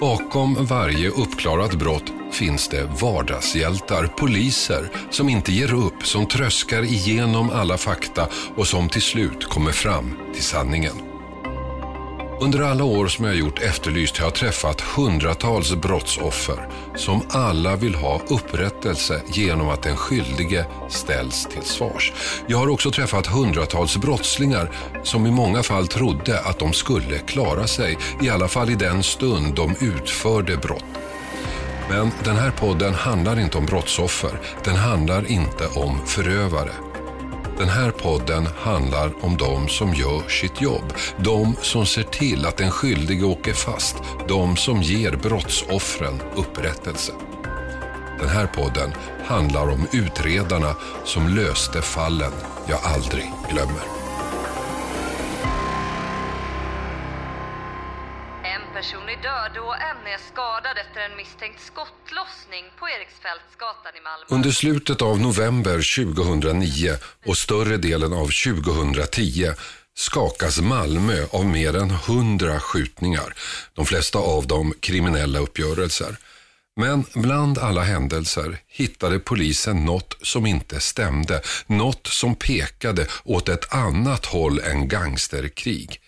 Bakom varje uppklarat brott finns det vardagshjältar, poliser som inte ger upp, som tröskar igenom alla fakta och som till slut kommer fram till sanningen. Under alla år som jag har gjort Efterlyst har jag träffat hundratals brottsoffer som alla vill ha upprättelse genom att den skyldige ställs till svars. Jag har också träffat hundratals brottslingar som i många fall trodde att de skulle klara sig, i alla fall i den stund de utförde brott. Men den här podden handlar inte om brottsoffer, den handlar inte om förövare. Den här podden handlar om de som gör sitt jobb. De som ser till att den skyldige åker fast. De som ger brottsoffren upprättelse. Den här podden handlar om utredarna som löste fallen jag aldrig glömmer. Då en är skadad efter en misstänkt skottlossning på Eriksfältsgatan i Malmö. Under slutet av november 2009 och större delen av 2010 skakas Malmö av mer än 100 skjutningar. De flesta av dem kriminella uppgörelser. Men bland alla händelser hittade polisen något som inte stämde. Något som pekade åt ett annat håll än gangsterkrig.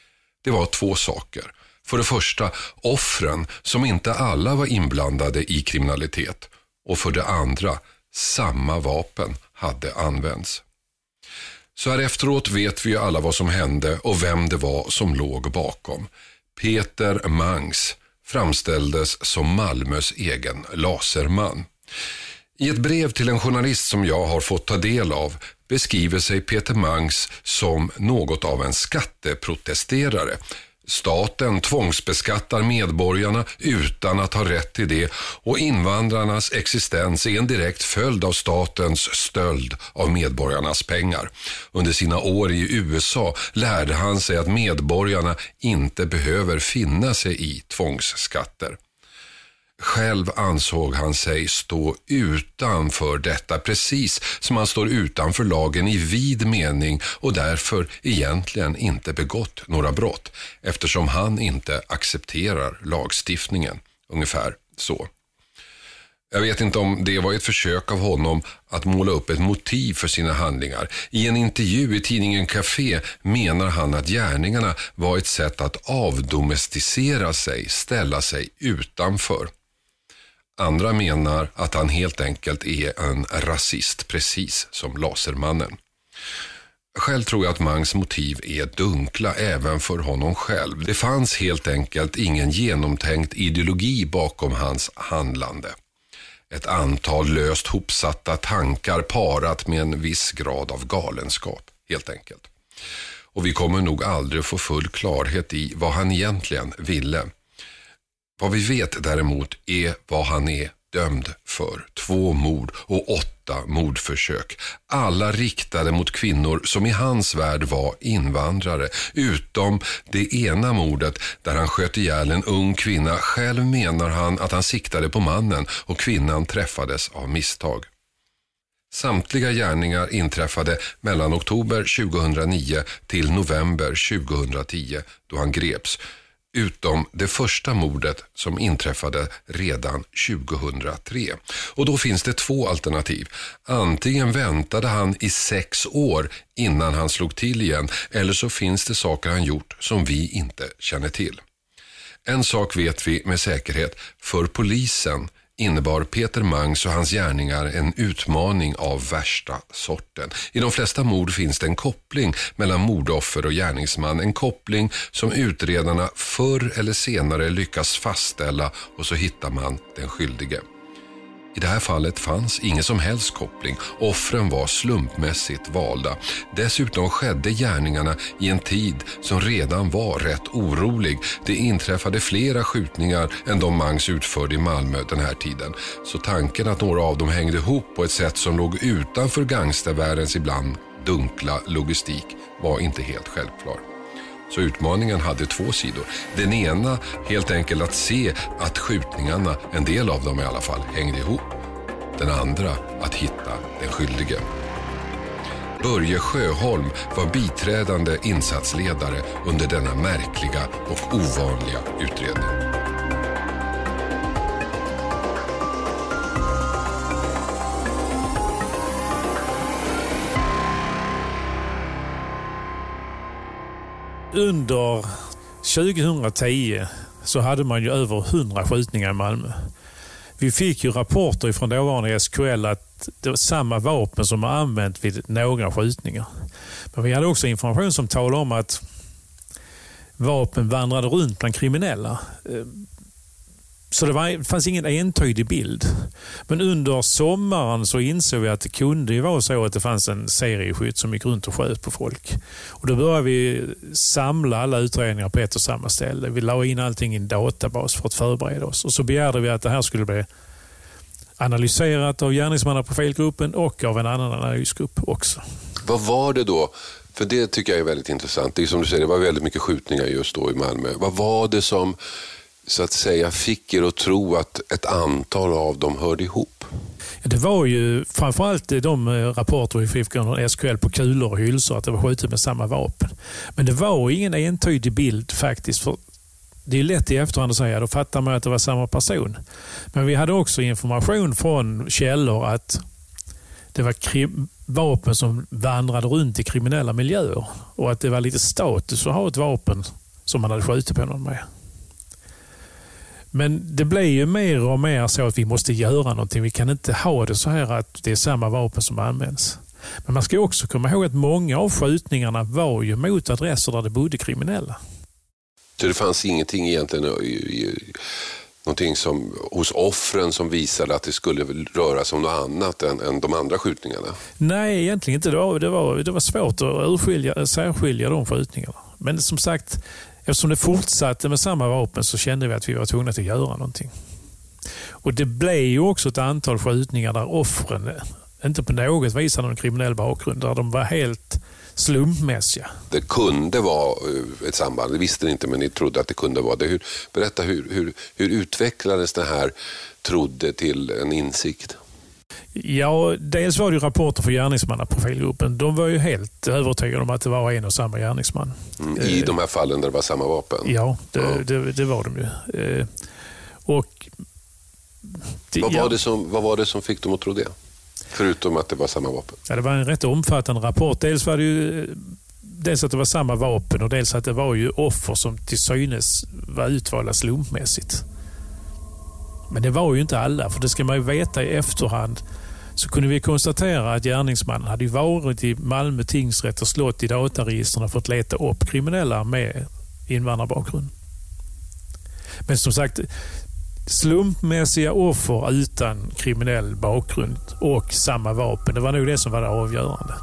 Det var två saker. För det första offren som inte alla var inblandade i kriminalitet. Och för det andra, samma vapen hade använts. Så här efteråt vet vi ju alla vad som hände och vem det var som låg bakom. Peter Mangs framställdes som Malmös egen laserman. I ett brev till en journalist som jag har fått ta del av beskriver sig Peter Mangs som något av en skatteprotesterare. Staten tvångsbeskattar medborgarna utan att ha rätt till det och invandrarnas existens är en direkt följd av statens stöld av medborgarnas pengar. Under sina år i USA lärde han sig att medborgarna inte behöver finna sig i tvångsskatter. Själv ansåg han sig stå utanför detta precis som han står utanför lagen i vid mening och därför egentligen inte begått några brott eftersom han inte accepterar lagstiftningen. Ungefär så. Jag vet inte om det var ett försök av honom att måla upp ett motiv för sina handlingar. I en intervju i tidningen Café menar han att gärningarna var ett sätt att avdomesticera sig, ställa sig utanför. Andra menar att han helt enkelt är en rasist, precis som Lasermannen. Själv tror jag att Mangs motiv är dunkla även för honom själv. Det fanns helt enkelt ingen genomtänkt ideologi bakom hans handlande. Ett antal löst hopsatta tankar parat med en viss grad av galenskap, helt enkelt. Och vi kommer nog aldrig få full klarhet i vad han egentligen ville. Vad vi vet däremot är vad han är dömd för. Två mord och åtta mordförsök. Alla riktade mot kvinnor som i hans värld var invandrare. Utom det ena mordet där han sköt ihjäl en ung kvinna. Själv menar han att han siktade på mannen och kvinnan träffades av misstag. Samtliga gärningar inträffade mellan oktober 2009 till november 2010 då han greps utom det första mordet som inträffade redan 2003. Och då finns det två alternativ. Antingen väntade han i sex år innan han slog till igen eller så finns det saker han gjort som vi inte känner till. En sak vet vi med säkerhet, för polisen innebar Peter Mangs och hans gärningar en utmaning av värsta sorten. I de flesta mord finns det en koppling mellan mordoffer och gärningsman. En koppling som utredarna förr eller senare lyckas fastställa och så hittar man den skyldige. I det här fallet fanns ingen som helst koppling. Offren var slumpmässigt valda. Dessutom skedde gärningarna i en tid som redan var rätt orolig. Det inträffade flera skjutningar än de Mangs utförde i Malmö den här tiden. Så tanken att några av dem hängde ihop på ett sätt som låg utanför gangstervärldens ibland dunkla logistik var inte helt självklar. Så utmaningen hade två sidor. Den ena helt enkelt att se att skjutningarna, en del av dem i alla fall, hängde ihop. Den andra att hitta den skyldige. Börje Sjöholm var biträdande insatsledare under denna märkliga och ovanliga utredning. Under 2010 så hade man ju över 100 skjutningar i Malmö. Vi fick ju rapporter från dåvarande SKL att det var samma vapen som har använt vid några skjutningar. Men vi hade också information som talade om att vapen vandrade runt bland kriminella. Så det, var, det fanns ingen entydig bild. Men under sommaren så insåg vi att det kunde ju vara så att det fanns en serieskytt som gick runt och sköt på folk. Och Då började vi samla alla utredningar på ett och samma ställe. Vi la in allting i en databas för att förbereda oss. Och Så begärde vi att det här skulle bli analyserat av gärningsmannaprofilgruppen och av en annan analysgrupp också. Vad var det då? För det tycker jag är väldigt intressant. Det är som du säger, det var väldigt mycket skjutningar just då i Malmö. Vad var det som så att säga fick er att tro att ett antal av dem hörde ihop? Det var ju framförallt de eh, rapporter vi fick från SKL på kulor och hylsor, att det var skjutet med samma vapen. Men det var ingen entydig bild faktiskt. För det är lätt i efterhand att säga, då fattar man att det var samma person. Men vi hade också information från källor att det var vapen som vandrade runt i kriminella miljöer och att det var lite status att ha ett vapen som man hade skjutit på någon med. Men det blir ju mer och mer så att vi måste göra någonting. Vi kan inte ha det så här att det är samma vapen som används. Men man ska också komma ihåg att många av skjutningarna var ju mot adresser där det bodde kriminella. Så det fanns ingenting egentligen någonting som, hos offren som visade att det skulle röra sig om något annat än, än de andra skjutningarna? Nej, egentligen inte. Det var, det var, det var svårt att urskilja, särskilja de skjutningarna. Men som sagt, Eftersom det fortsatte med samma vapen så kände vi att vi var tvungna att göra någonting. Och Det blev ju också ett antal skjutningar där offren inte på något vis hade någon kriminell bakgrund. Där de var helt slumpmässiga. Det kunde vara eh, ett samband, det visste ni inte men ni trodde att det kunde vara det. Hur, berätta, hur, hur, hur utvecklades det här trodde till en insikt? Ja, dels var det rapporter för gärningsmannaprofilgruppen. De var ju helt övertygade om att det var en och samma gärningsman. Mm, I de här fallen där det var samma vapen? Ja, det, ja. det, det var de ju. Eh, och det, vad, var ja. det som, vad var det som fick dem att tro det? Förutom att det var samma vapen? Ja, det var en rätt omfattande rapport. Dels var det ju dels att det var samma vapen och dels att det var ju offer som till synes var utvalda slumpmässigt. Men det var ju inte alla, för det ska man ju veta i efterhand. Så kunde vi konstatera att gärningsmannen hade varit i Malmö tingsrätt och slått i dataregistren för att leta upp kriminella med invandrarbakgrund. Men som sagt, slumpmässiga offer utan kriminell bakgrund och samma vapen, det var nog det som var det avgörande.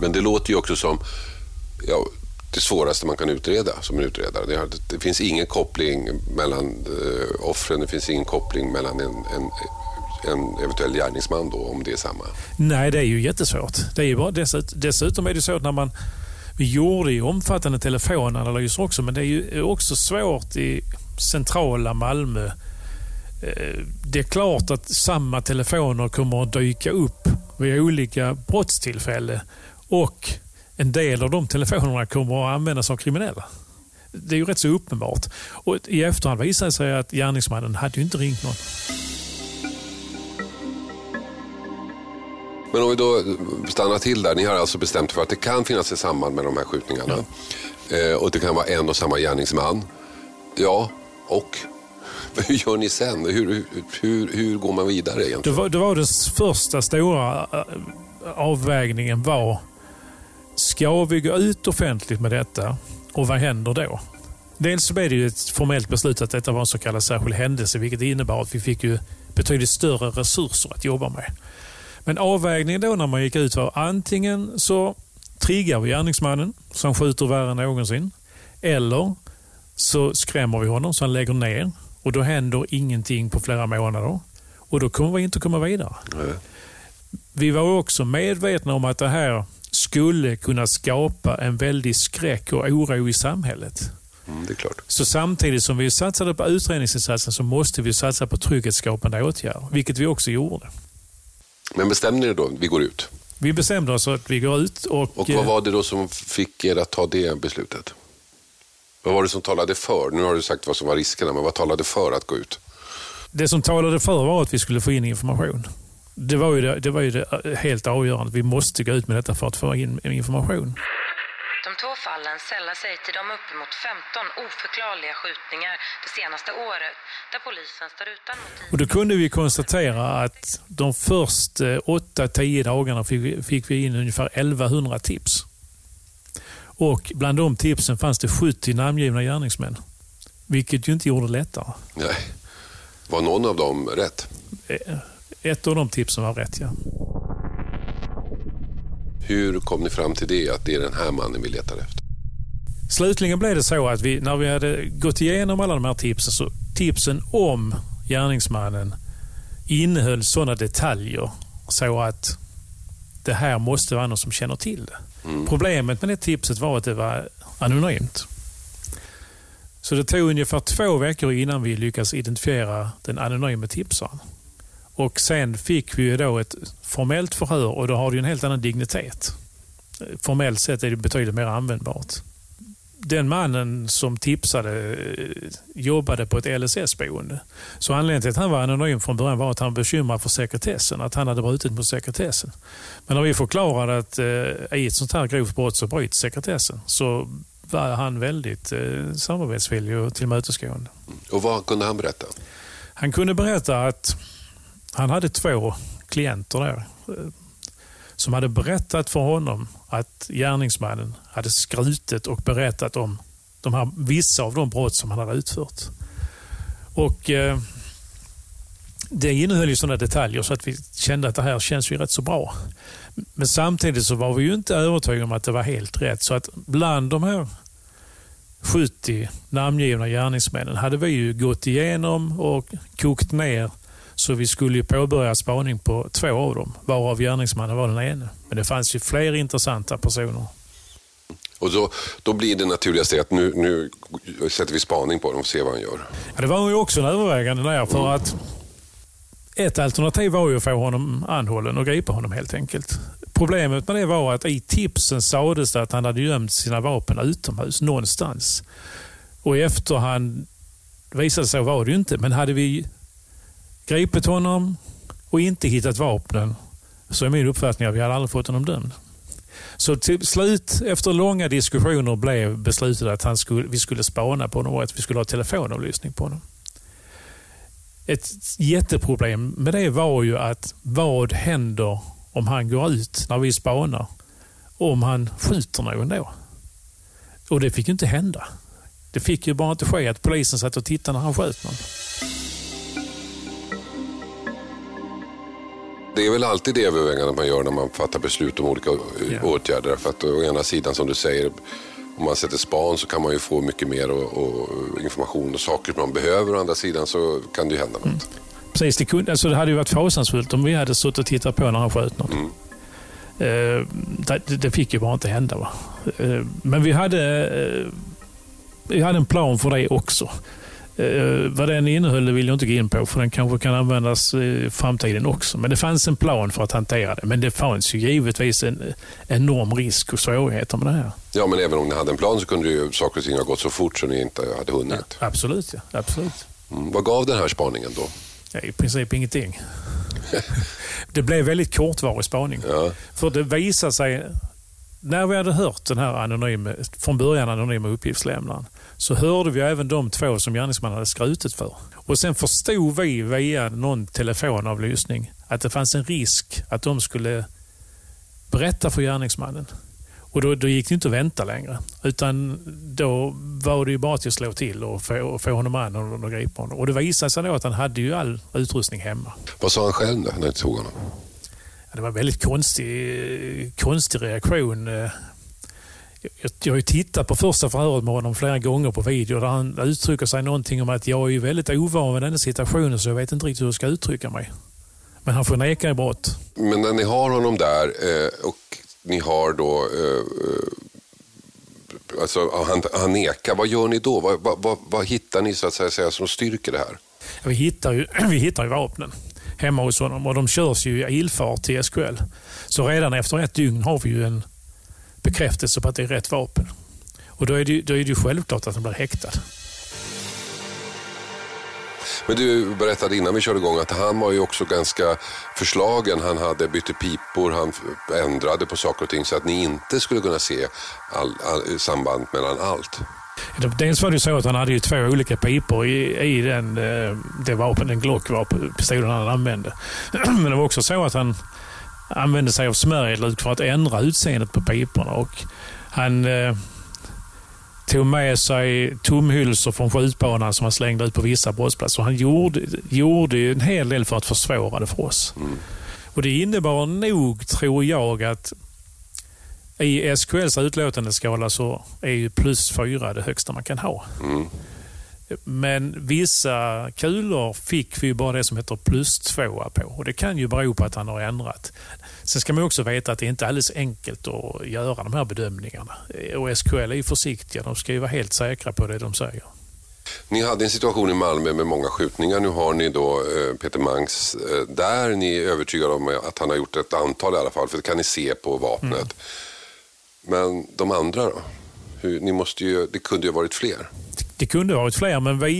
Men det låter ju också som, ja, det svåraste man kan utreda som en utredare. Det, det finns ingen koppling mellan eh, offren, det finns ingen koppling mellan en, en, en eventuell gärningsman då, om det är samma. Nej, det är ju jättesvårt. Det är ju bara, dessutom är det så att när man vi gjorde ju omfattande telefonanalyser också, men det är ju också svårt i centrala Malmö. Eh, det är klart att samma telefoner kommer att dyka upp vid olika brottstillfällen och en del av de telefonerna kommer att användas av kriminella. Det är ju rätt så uppenbart. Och I efterhand visade det sig att gärningsmannen hade ju inte ringt någon. Men om vi då stannar till där. Ni har alltså bestämt för att det kan finnas ett samband med de här skjutningarna. Ja. Eh, och det kan vara en och samma gärningsman. Ja, och hur gör ni sen? Hur, hur, hur går man vidare egentligen? Det var, det var den första stora eh, avvägningen var Ska vi gå ut offentligt med detta och vad händer då? Dels så blev det ju ett formellt beslut att detta var en så kallad särskild händelse vilket innebar att vi fick ju betydligt större resurser att jobba med. Men avvägningen då när man gick ut var antingen så triggar vi gärningsmannen som skjuter värre än någonsin. Eller så skrämmer vi honom så han lägger ner och då händer ingenting på flera månader. Och då kommer vi inte komma vidare. Mm. Vi var också medvetna om att det här skulle kunna skapa en väldig skräck och oro i samhället. Mm, det är klart. Så samtidigt som vi satsade på utredningsinsatsen så måste vi satsa på trygghetsskapande åtgärder, vilket vi också gjorde. Men bestämde ni då, vi går ut? Vi bestämde oss att vi går ut. Och, och vad var det då som fick er att ta det beslutet? Vad var det som talade för? Nu har du sagt vad som var riskerna, men vad talade för att gå ut? Det som talade för var att vi skulle få in information. Det var ju det, det, var ju det helt avgörande. Vi måste gå ut med detta för att få in information. De två fallen sällar sig till de uppemot 15 oförklarliga skjutningar det senaste året där polisen står utan motiv. Och då kunde vi konstatera att de första 8-10 dagarna fick vi, fick vi in ungefär 1100 tips. Och bland de tipsen fanns det 70 namngivna gärningsmän. Vilket ju inte gjorde det lättare. Nej. Var någon av dem rätt? Ett av de tipsen var rätt, ja. Hur kom ni fram till det, att det är den här mannen vi letar efter? Slutligen blev det så att vi, när vi hade gått igenom alla de här tipsen, så tipsen om gärningsmannen innehöll sådana detaljer så att det här måste vara någon som känner till det. Problemet med det tipset var att det var anonymt. Så det tog ungefär två veckor innan vi lyckades identifiera den anonyma tipsaren. Och sen fick vi ju då ett formellt förhör och då har det en helt annan dignitet. Formellt sett är det betydligt mer användbart. Den mannen som tipsade eh, jobbade på ett LSS-boende. Så anledningen till att han var anonym från början var att han var bekymrad för sekretessen, att han hade brutit mot sekretessen. Men när vi förklarade att eh, i ett sånt här grovt brott så bryts sekretessen så var han väldigt eh, samarbetsvillig och tillmötesgående. Och vad kunde han berätta? Han kunde berätta att han hade två klienter där eh, som hade berättat för honom att gärningsmannen hade skrutit och berättat om de här, vissa av de brott som han hade utfört. Och eh, Det innehöll ju sådana detaljer så att vi kände att det här känns ju rätt så bra. Men samtidigt så var vi ju inte övertygade om att det var helt rätt. Så att bland de här 70 namngivna gärningsmännen hade vi ju gått igenom och kokt ner så vi skulle ju påbörja spaning på två av dem, varav gärningsmannen var den ene. Men det fanns ju fler intressanta personer. Och då, då blir det naturligaste att nu, nu sätter vi spaning på dem och ser vad han gör. Ja, det var ju också en övervägande där för att ett alternativ var ju att få honom anhållen och gripa honom helt enkelt. Problemet med det var att i tipsen sades det att han hade gömt sina vapen utomhus någonstans. Och i efterhand visade det sig var det ju inte. Men hade vi gripit honom och inte hittat vapnen så är min uppfattning att vi hade aldrig fått honom dömd. Så till slut, efter långa diskussioner, blev beslutet att han skulle, vi skulle spana på honom och att vi skulle ha telefonavlyssning på honom. Ett jätteproblem med det var ju att vad händer om han går ut när vi spanar? Om han skjuter någon då? Och det fick ju inte hända. Det fick ju bara inte ske att polisen satt och tittade när han sköt någon. Det är väl alltid det övervägandet man gör när man fattar beslut om olika Ja. åtgärder. För att å ena sidan, som du säger, om man sätter span så kan man ju få mycket mer och, och information och saker som man behöver. Å andra sidan så kan det ju hända något. Precis, det, kunde, alltså det hade ju varit fasansfullt om vi hade suttit och tittat på när han sköt någon. Mm. Eh, det, det fick ju bara inte hända. Va? Eh, men vi hade, eh, vi hade en plan för det också. Eh, vad den innehöll vill jag inte gå in på för den kanske kan användas i framtiden också. Men det fanns en plan för att hantera det. Men det fanns ju givetvis en enorm risk och svårigheter med det här. Ja, men även om ni hade en plan så kunde ju saker och ting ha gått så fort så ni inte hade hunnit. Absolut, ja. Absolut. Mm. Vad gav den här spaningen då? Ja, I princip ingenting. det blev väldigt kortvarig spaning. Ja. För det visade sig, när vi hade hört den här anonyma, från början anonyma uppgiftslämnaren, så hörde vi även de två som gärningsmannen hade skrutit för. Och sen förstod vi via någon telefonavlyssning att det fanns en risk att de skulle berätta för gärningsmannen. Och då, då gick det inte att vänta längre. Utan då var det ju bara till att slå till och få, och få honom an och, och gripa honom. Och det visade sig då att han hade ju all utrustning hemma. Vad sa han själv då, när ni tog honom? Det var en väldigt konstig, konstig reaktion. Eh, Jag, jag har ju tittat på första förhöret med honom flera gånger på video där han uttrycker sig någonting om att jag är väldigt ovan med den här situationen så jag vet inte riktigt hur jag ska uttrycka mig. Men han får neka i brott. Men när ni har honom där eh, och ni har då... Eh, alltså, han, han nekar, vad gör ni då? Vad, vad, vad, vad hittar ni så att säga som styrker det här? Ja, Vi hittar, ju, vi hittar ju vapnen hemma hos honom och de körs ju i ilfart till SKL. Så redan efter ett dygn har vi ju en bekräftelse på att det är rätt vapen. Och då är det, ju- då är det ju självklart att han blir häktad. Men du berättade innan vi körde igång att han var ju också ganska förslagen. Han hade bytte pipor, han ändrade på saker och ting så att ni inte skulle kunna se all, all, samband mellan allt. Dels var det så att han hade ju två olika pipor i, i den, eh, det vapen, den Glock-pistolen han använde. Men det var också så att han använde sig av smörjeluk för att ändra utseendet på piporna. Och han eh, tog med sig tomhylsor från skjutbanan som han slängde ut på vissa brottsplatser. Han gjorde, gjorde en hel del för att försvåra det för oss. Mm. Och Det innebar nog, tror jag, att i SKLs utlåtandeskala så är ju plus fyra det högsta man kan ha. Mm. Men vissa kulor fick vi bara det som heter plus tvåa på. Och Det kan ju bero på att han har ändrat. Sen ska man också veta att det inte är alldeles enkelt att göra de här bedömningarna. Och SKL är ju försiktiga. De ska ju vara helt säkra på det de säger. Ni hade en situation i Malmö med många skjutningar. Nu har ni då eh, Peter Mangs eh, där. Ni är övertygade om att han har gjort ett antal i alla fall, för det kan ni se på vapnet. Mm. Men de andra då? Hur, ni måste ju, det kunde ju ha varit fler. Det kunde ha varit fler, men vi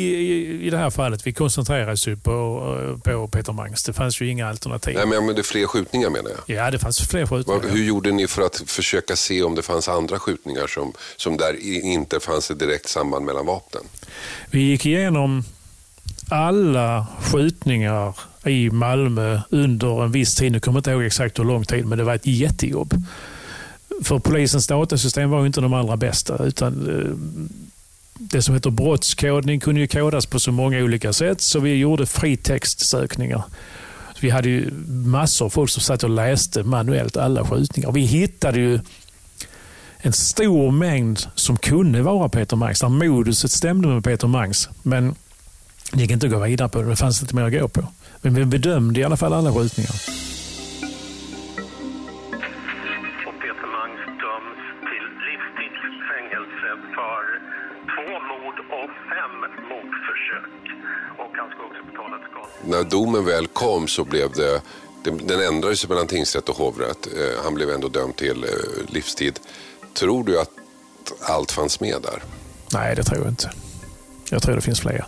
i det här fallet vi koncentrerades ju på, på Peter Mangs. Det fanns ju inga alternativ. Nej, men det är fler skjutningar menar jag. Ja, det fanns fler skjutningar. Hur gjorde ni för att försöka se om det fanns andra skjutningar som, som där inte fanns ett direkt samband mellan vapnen? Vi gick igenom alla skjutningar i Malmö under en viss tid. Nu kommer jag inte ihåg exakt hur lång tid, men det var ett jättejobb. För polisens datasystem var inte de allra bästa. utan eh, det som heter brottskodning kunde ju kodas på så många olika sätt så vi gjorde fritextsökningar. Vi hade ju massor av folk som satt och läste manuellt alla skjutningar. Vi hittade ju en stor mängd som kunde vara Peter Mangs, där moduset stämde med Peter Mangs. Men det gick inte att gå vidare på det, det fanns inte mer att gå på. Men vi bedömde i alla fall alla skjutningar. När domen väl kom så blev det, den ändrades mellan tingsrätt och hovrätt. Eh, han blev ändå dömd till eh, livstid. Tror du att allt fanns med där? Nej, det tror jag inte. Jag tror det finns fler.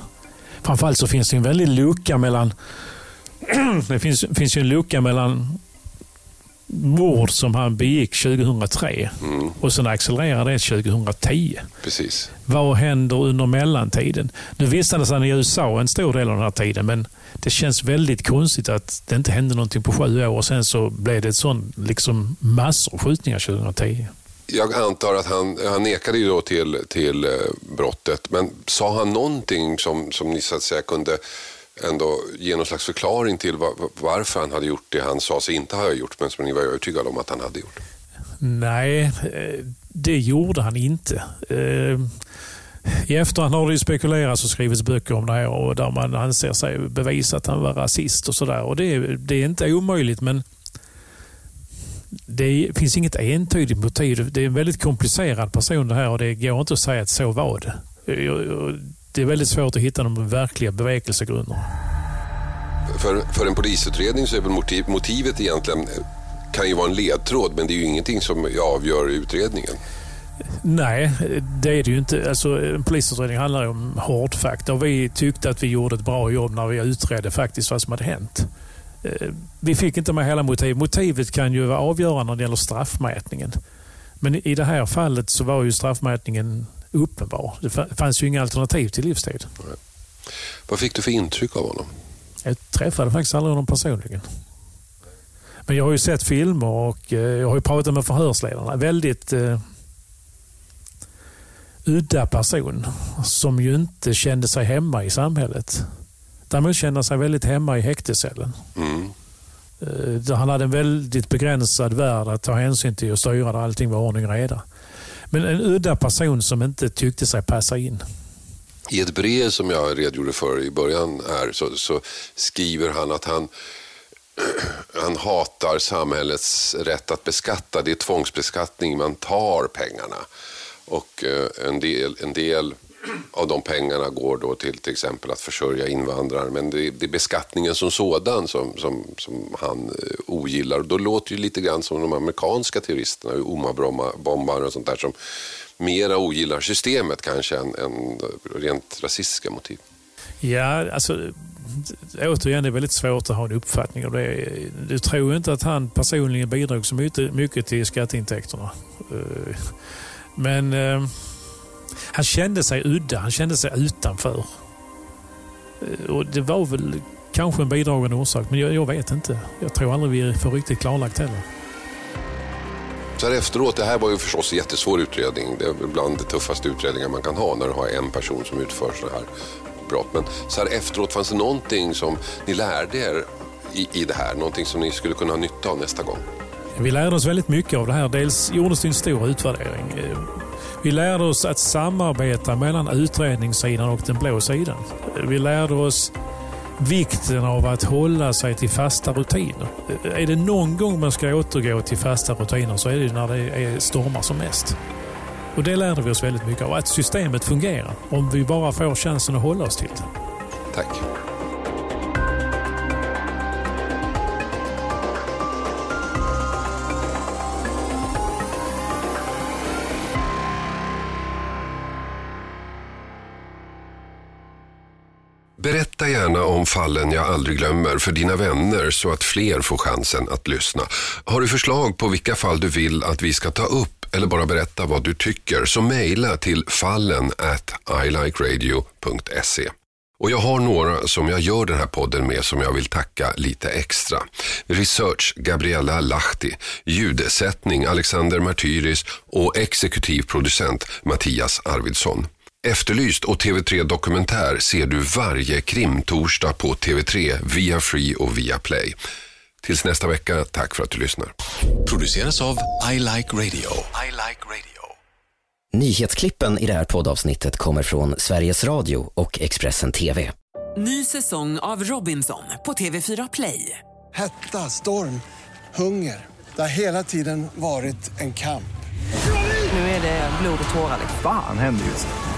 Framförallt så finns det en väldig lucka mellan det finns, finns ju en lucka mellan mord som han begick 2003 mm. och sen accelererade det 2010. Precis. Vad händer under mellantiden? Nu vistades han i USA en stor del av den här tiden men det känns väldigt konstigt att det inte hände någonting på sju år och sen så blev det sån, liksom massor av skjutningar 2010. Jag antar att han, han nekade ju då till, till eh, brottet, men sa han någonting som, som ni så att säga kunde ändå ge någon slags förklaring till var, varför han hade gjort det han sa sig inte ha gjort, men som ni var övertygade om att han hade gjort? Nej, eh, det gjorde han inte. Eh, I efterhand har det spekulerats och skrivits böcker om det här och där man anser sig bevisa att han var rasist och sådär. Det, det är inte omöjligt men det finns inget entydigt motiv. Det är en väldigt komplicerad person det här och det går inte att säga att så var det. Eh, det är väldigt svårt att hitta de verkliga bevekelsegrunderna. För, för en polisutredning så är väl motiv, motivet egentligen kan ju vara en ledtråd men det är ju ingenting som avgör utredningen. Nej, det är det ju inte. Alltså, en polisutredning handlar ju om hårdfakta och vi tyckte att vi gjorde ett bra jobb när vi utredde faktiskt vad som hade hänt. Eh, vi fick inte med hela motivet. Motivet kan ju vara avgörande när det gäller straffmätningen. Men i det här fallet så var ju straffmätningen uppenbar. Det fanns ju inga alternativ till livstid. Nej. Vad fick du för intryck av honom? Jag träffade faktiskt aldrig honom personligen. Men jag har ju sett filmer och eh, jag har ju pratat med förhörsledarna. Väldigt eh, udda person som ju inte kände sig hemma i samhället. Däremot kände sig väldigt hemma i häktescellen. Mm. Eh, han hade en väldigt begränsad värld att ta hänsyn till och styra där allting var ordning och reda. Men en udda person som inte tyckte sig passa in. I ett brev som jag redogjorde för i början här så, så skriver han att han han hatar samhällets rätt att beskatta. Det är tvångsbeskattning, man tar pengarna. Och eh, en del, en del av de pengarna går då till till exempel att försörja invandrare. Men det, det är beskattningen som sådan som, som, som han eh, ogillar. Och då låter det lite grann som de amerikanska terroristerna, Oma-bombare och sånt där som mera ogillar systemet kanske än, än rent rasistiska motiv. Ja, alltså återigen, det är väldigt svårt att ha en uppfattning om det. Du tror inte att han personligen bidrog så mycket, mycket till skatteintäkterna. Eh, men eh, han kände sig udda, han kände sig utanför. Eh, och Det var väl kanske en bidragande orsak, men jag, jag vet inte. Jag tror aldrig vi får riktigt klarlagt heller. Så här efteråt, det här var ju förstås en jättesvår utredning. Det är bland de tuffaste utredningar man kan ha när du har en person som utför sådana här brott. Men så här efteråt, fanns det någonting som ni lärde er i, i det här? Någonting som ni skulle kunna ha nytta av nästa gång? Vi lärde oss väldigt mycket av det här. Dels gjordes det en stor utvärdering. Vi lärde oss att samarbeta mellan utredningssidan och den blå sidan. Vi lärde oss vikten av att hålla sig till fasta rutiner. Är det någon gång man ska återgå till fasta rutiner så är det när det är stormar som mest. Och Det lärde vi oss väldigt mycket av. Att systemet fungerar om vi bara får chansen att hålla oss till det. Tack. Fallen jag aldrig glömmer för dina vänner så att fler får chansen att lyssna. Har du förslag på vilka fall du vill att vi ska ta upp eller bara berätta vad du tycker så mejla till fallen at ilikeradio.se. Och jag har några som jag gör den här podden med som jag vill tacka lite extra. Research Gabriella Lahti, ljudsättning Alexander Martyris och exekutiv producent Mattias Arvidsson. Efterlyst och TV3 Dokumentär ser du varje krimtorsdag på TV3 via Free och via Play. Tills nästa vecka, tack för att du lyssnar. Produceras av I Like Radio. I like radio. Nyhetsklippen i det här poddavsnittet kommer från Sveriges Radio och Expressen TV. Ny säsong av Robinson på TV4 Play. Hetta, storm, hunger. Det har hela tiden varit en kamp. Nu är det blod och tårar. Fan händer just nu.